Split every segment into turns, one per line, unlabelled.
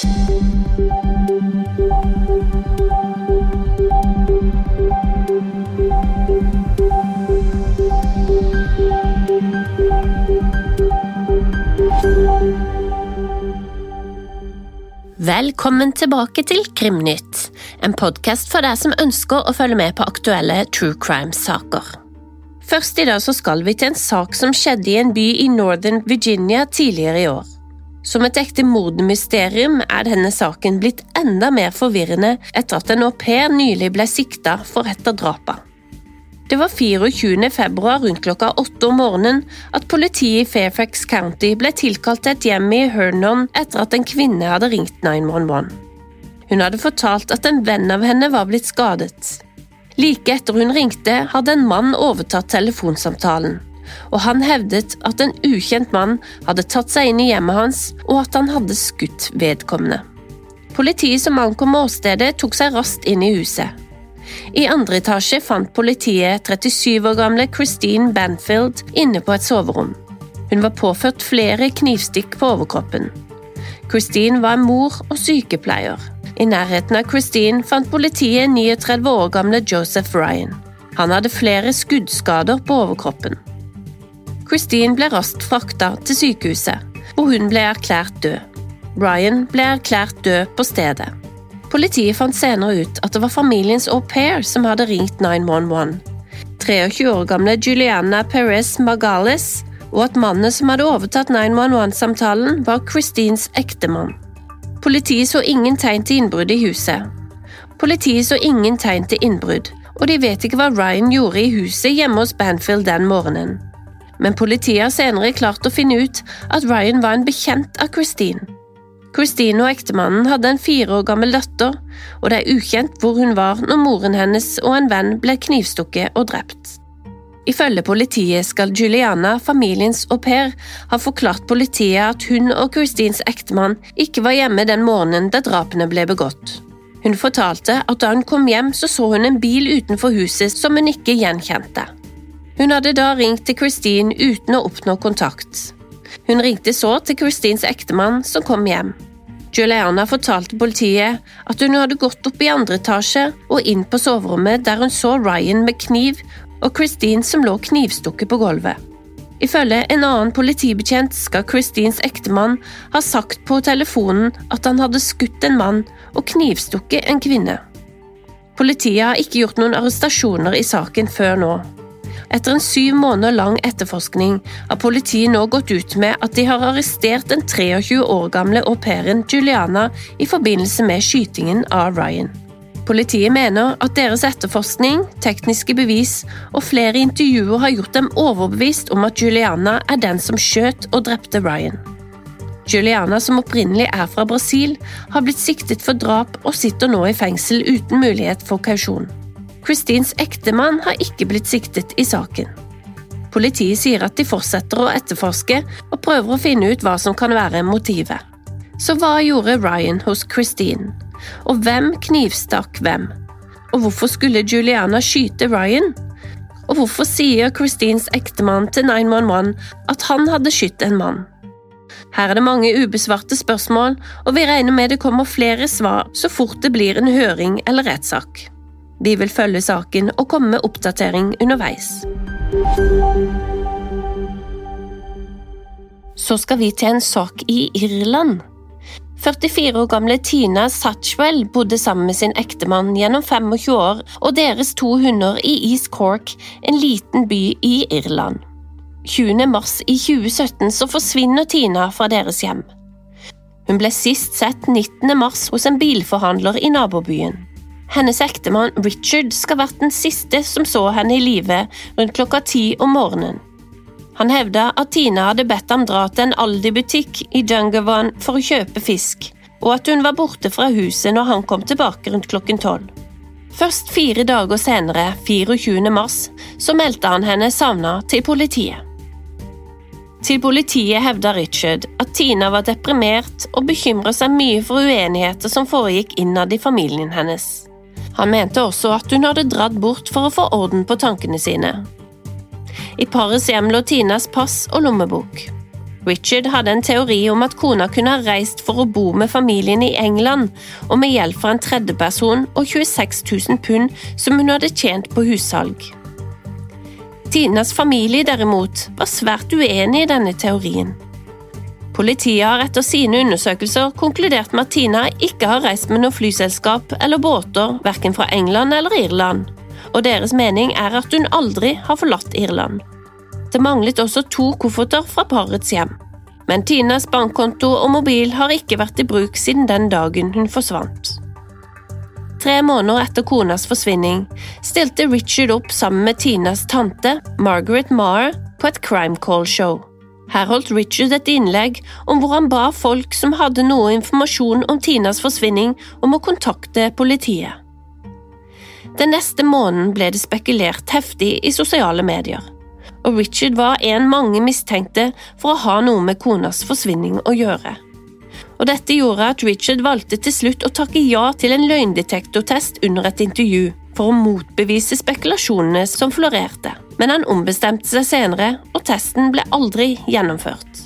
Velkommen tilbake til Krimnytt, en podkast for deg som ønsker å følge med på aktuelle true crime-saker. Først i dag så skal vi til en sak som skjedde i en by i Northern Virginia tidligere i år. Som et ekte mordmysterium er denne saken blitt enda mer forvirrende etter at en au pair nylig ble sikta for et av drapene. Det var 24. februar rundt klokka åtte om morgenen at politiet i Fairfax County ble tilkalt til et hjem i Hernon etter at en kvinne hadde ringt 911. Hun hadde fortalt at en venn av henne var blitt skadet. Like etter hun ringte, hadde en mann overtatt telefonsamtalen, og han hevdet at en ukjent mann hadde tatt seg inn i hjemmet hans, og at han hadde skutt vedkommende. Politiet som ankom åstedet, tok seg raskt inn i huset. I andre etasje fant politiet 37 år gamle Christine Banfield inne på et soverom. Hun var påført flere knivstikk på overkroppen. Christine var mor og sykepleier. I nærheten av Christine fant politiet 39 år gamle Joseph Ryan. Han hadde flere skuddskader på overkroppen. Christine ble raskt frakta til sykehuset, hvor hun ble erklært død. Ryan ble erklært død på stedet. Politiet fant senere ut at det var familiens au pair som hadde ringt 911. 23 år gamle Juliana Perez Magales, og at mannen som hadde overtatt 911-samtalen, var Christines ektemann. Politiet så ingen tegn til innbrudd i huset. Politiet så ingen tegn til innbrudd, og de vet ikke hva Ryan gjorde i huset hjemme hos Banfield den morgenen. Men politiet har senere klart å finne ut at Ryan var en bekjent av Christine. Christine og ektemannen hadde en fire år gammel datter, og det er ukjent hvor hun var når moren hennes og en venn ble knivstukket og drept. Ifølge politiet skal Juliana, familiens au pair, ha forklart politiet at hun og Christines ektemann ikke var hjemme den morgenen da drapene ble begått. Hun fortalte at da hun kom hjem, så så hun en bil utenfor huset som hun ikke gjenkjente. Hun hadde da ringt til Christine uten å oppnå kontakt. Hun ringte så til Christines ektemann, som kom hjem. Juliana fortalte politiet at hun hadde gått opp i andre etasje og inn på soverommet der hun så Ryan med kniv og Christine som lå knivstukket på gulvet. Ifølge en annen politibetjent skal Christines ektemann ha sagt på telefonen at han hadde skutt en mann og knivstukket en kvinne. Politiet har ikke gjort noen arrestasjoner i saken før nå. Etter en syv måneder lang etterforskning har politiet nå gått ut med at de har arrestert den 23 år gamle au pairen Juliana i forbindelse med skytingen av Ryan. Politiet mener at deres etterforskning, tekniske bevis og flere intervjuer har gjort dem overbevist om at Juliana er den som skjøt og drepte Ryan. Juliana, som opprinnelig er fra Brasil, har blitt siktet for drap og sitter nå i fengsel uten mulighet for kausjon. Christines ektemann har ikke blitt siktet i saken. Politiet sier at de fortsetter å etterforske og prøver å finne ut hva som kan være motivet. Så hva gjorde Ryan hos Christine? Og hvem knivstakk hvem? Og hvorfor skulle Juliana skyte Ryan? Og hvorfor sier Christines ektemann til 911 at han hadde skutt en mann? Her er det mange ubesvarte spørsmål, og vi regner med det kommer flere svar så fort det blir en høring eller rettssak. Vi vil følge saken og komme med oppdatering underveis. Så skal vi til en sak i Irland. 44 år gamle Tina Satchwell bodde sammen med sin ektemann gjennom 25 år og deres to hunder i East Cork, en liten by i Irland. 20. mars i 2017 så forsvinner Tina fra deres hjem. Hun ble sist sett 19. mars hos en bilforhandler i nabobyen. Hennes ektemann Richard skal ha vært den siste som så henne i live rundt klokka ti om morgenen. Han hevda at Tina hadde bedt ham dra til en Aldi-butikk i Dungavan for å kjøpe fisk, og at hun var borte fra huset når han kom tilbake rundt klokken tolv. Først fire dager senere, 24. mars, så meldte han henne savna til politiet. Til politiet hevda Richard at Tina var deprimert og bekymra seg mye for uenigheter som foregikk innad i familien hennes. Han mente også at hun hadde dratt bort for å få orden på tankene sine. I parets hjem lå Tinas pass og lommebok. Richard hadde en teori om at kona kunne ha reist for å bo med familien i England, og med hjelp fra en tredjeperson og 26 000 pund som hun hadde tjent på hussalg. Tinas familie derimot var svært uenig i denne teorien. Politiet har etter sine undersøkelser konkludert med at Tina ikke har reist med noe flyselskap eller båter verken fra England eller Irland, og deres mening er at hun aldri har forlatt Irland. Det manglet også to kofferter fra parets hjem. Men Tinas bankkonto og mobil har ikke vært i bruk siden den dagen hun forsvant. Tre måneder etter konas forsvinning stilte Richard opp sammen med Tinas tante, Margaret Marr, på et crime call-show. Her holdt Richard et innlegg om hvor han ba folk som hadde noe informasjon om Tinas forsvinning, om å kontakte politiet. Den neste måneden ble det spekulert heftig i sosiale medier og Richard var en mange mistenkte for å ha noe med konas forsvinning å gjøre. Og Dette gjorde at Richard valgte til slutt å takke ja til en løgndetektortest under et intervju, for å motbevise spekulasjonene som florerte, men han ombestemte seg senere, og testen ble aldri gjennomført.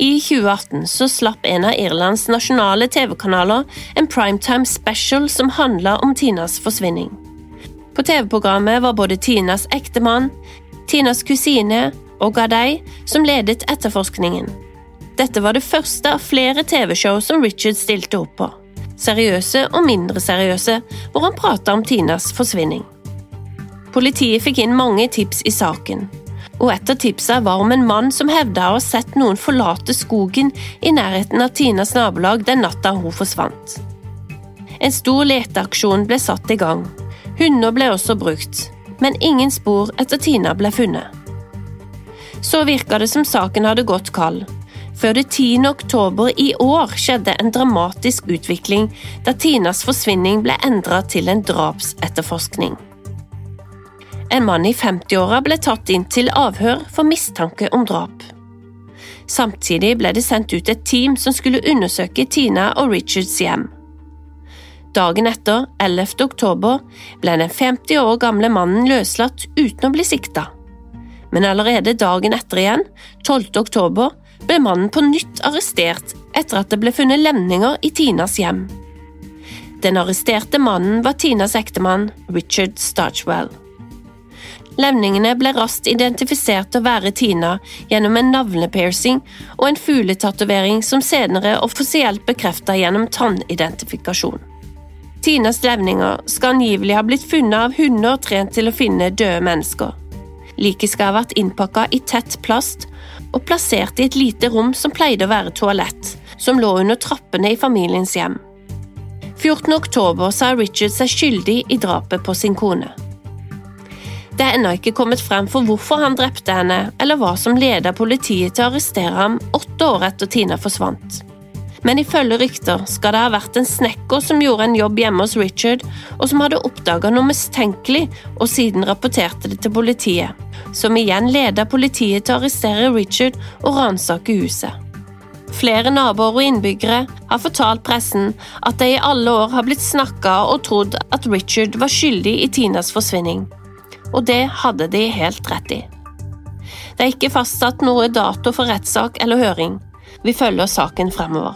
I 2018 så slapp en av Irlands nasjonale TV-kanaler en primetime special som handla om Tinas forsvinning. På TV-programmet var både Tinas ektemann, Tinas kusine og Gadei som ledet etterforskningen. Dette var det første av flere TV-show som Richard stilte opp på. Seriøse og mindre seriøse, hvor han prata om Tinas forsvinning. Politiet fikk inn mange tips i saken, og et av tipsene var om en mann som hevda å ha sett noen forlate skogen i nærheten av Tinas nabolag den natta hun forsvant. En stor leteaksjon ble satt i gang. Hunder ble også brukt, men ingen spor etter Tina ble funnet. Så virka det som saken hadde gått kald, før det 10. oktober i år skjedde en dramatisk utvikling da Tinas forsvinning ble endra til en drapsetterforskning. En mann i 50-åra ble tatt inn til avhør for mistanke om drap. Samtidig ble det sendt ut et team som skulle undersøke Tina og Richards hjem. Dagen etter, 11. oktober, ble den 50 år gamle mannen løslatt uten å bli sikta. Men allerede dagen etter igjen, 12. oktober, ble mannen på nytt arrestert etter at det ble funnet lemninger i Tinas hjem. Den arresterte mannen var Tinas ektemann, Richard Starchwell. Levningene ble raskt identifisert til å være Tina gjennom en navlepiercing og en fugletatovering som senere offisielt bekreftet gjennom tannidentifikasjon. Tinas levninger skal angivelig ha blitt funnet av hunder trent til å finne døde mennesker. Liket skal ha vært innpakka i tett plast og plassert i et lite rom som pleide å være toalett, som lå under trappene i familiens hjem. 14. oktober sa Richard seg skyldig i drapet på sin kone. Det er ennå ikke kommet frem for hvorfor han drepte henne, eller hva som ledet politiet til å arrestere ham åtte år etter Tina forsvant men ifølge rykter skal det ha vært en snekker som gjorde en jobb hjemme hos Richard, og som hadde oppdaga noe mistenkelig og siden rapporterte det til politiet, som igjen ledet politiet til å arrestere Richard og ransake huset. Flere naboer og innbyggere har fortalt pressen at de i alle år har blitt snakka og trodd at Richard var skyldig i Tinas forsvinning, og det hadde de helt rett i. Det er ikke fastsatt noe dato for rettssak eller høring, vi følger saken fremover.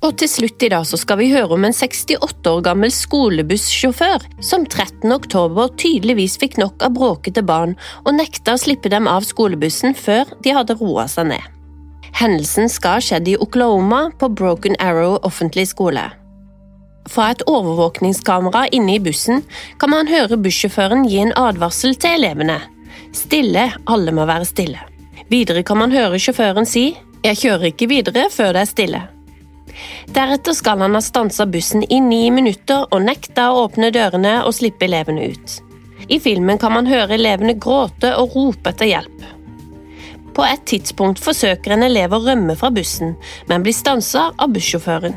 Og til slutt i dag så skal vi høre om en 68 år gammel skolebussjåfør som 13. oktober tydeligvis fikk nok av bråkete barn og nekta å slippe dem av skolebussen før de hadde roa seg ned. Hendelsen skal ha skjedd i Oklahoma, på Broken Arrow offentlig skole. Fra et overvåkningskamera inne i bussen kan man høre bussjåføren gi en advarsel til elevene. Stille, alle må være stille. Videre kan man høre sjåføren si jeg kjører ikke videre før det er stille. Deretter skal han ha stansa bussen i ni minutter og nekta å åpne dørene og slippe elevene ut. I filmen kan man høre elevene gråte og rope etter hjelp. På et tidspunkt forsøker en elev å rømme fra bussen, men blir stansa av bussjåføren.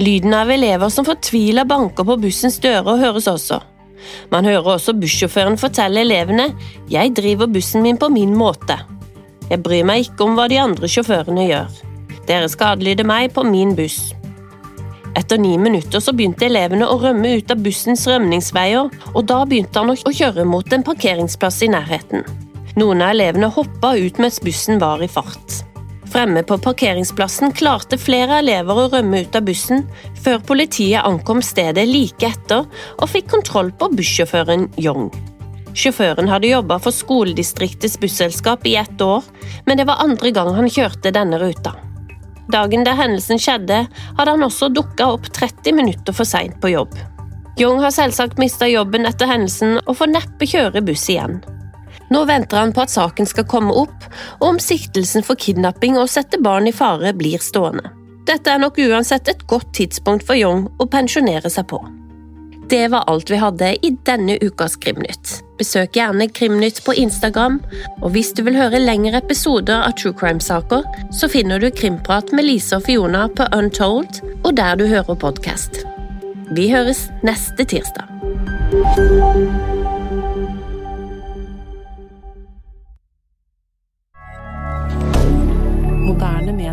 Lyden av elever som fortvila banker på bussens dører, høres også. Man hører også bussjåføren fortelle elevene jeg driver bussen min på min måte. Jeg bryr meg ikke om hva de andre sjåførene gjør. Dere skal adlyde meg på min buss. Etter ni minutter så begynte elevene å rømme ut av bussens rømningsveier, og da begynte han å kjøre mot en parkeringsplass i nærheten. Noen av elevene hoppa ut mens bussen var i fart. Fremme på parkeringsplassen klarte flere elever å rømme ut av bussen, før politiet ankom stedet like etter og fikk kontroll på bussjåføren Young. Sjåføren hadde jobba for skoledistriktets busselskap i ett år, men det var andre gang han kjørte denne ruta. Dagen da hendelsen skjedde, hadde han også dukka opp 30 minutter for seint på jobb. Young har selvsagt mista jobben etter hendelsen og får neppe kjøre buss igjen. Nå venter han på at saken skal komme opp, og om siktelsen for kidnapping og sette barn i fare blir stående. Dette er nok uansett et godt tidspunkt for Young å pensjonere seg på. Det var alt vi hadde i denne ukas Krimnytt. Besøk gjerne Krimnytt på Instagram, og hvis du vil høre lengre episoder av True Crime-saker, så finner du Krimprat med Lise og Fiona på Untold og der du hører podkast. Vi høres neste tirsdag.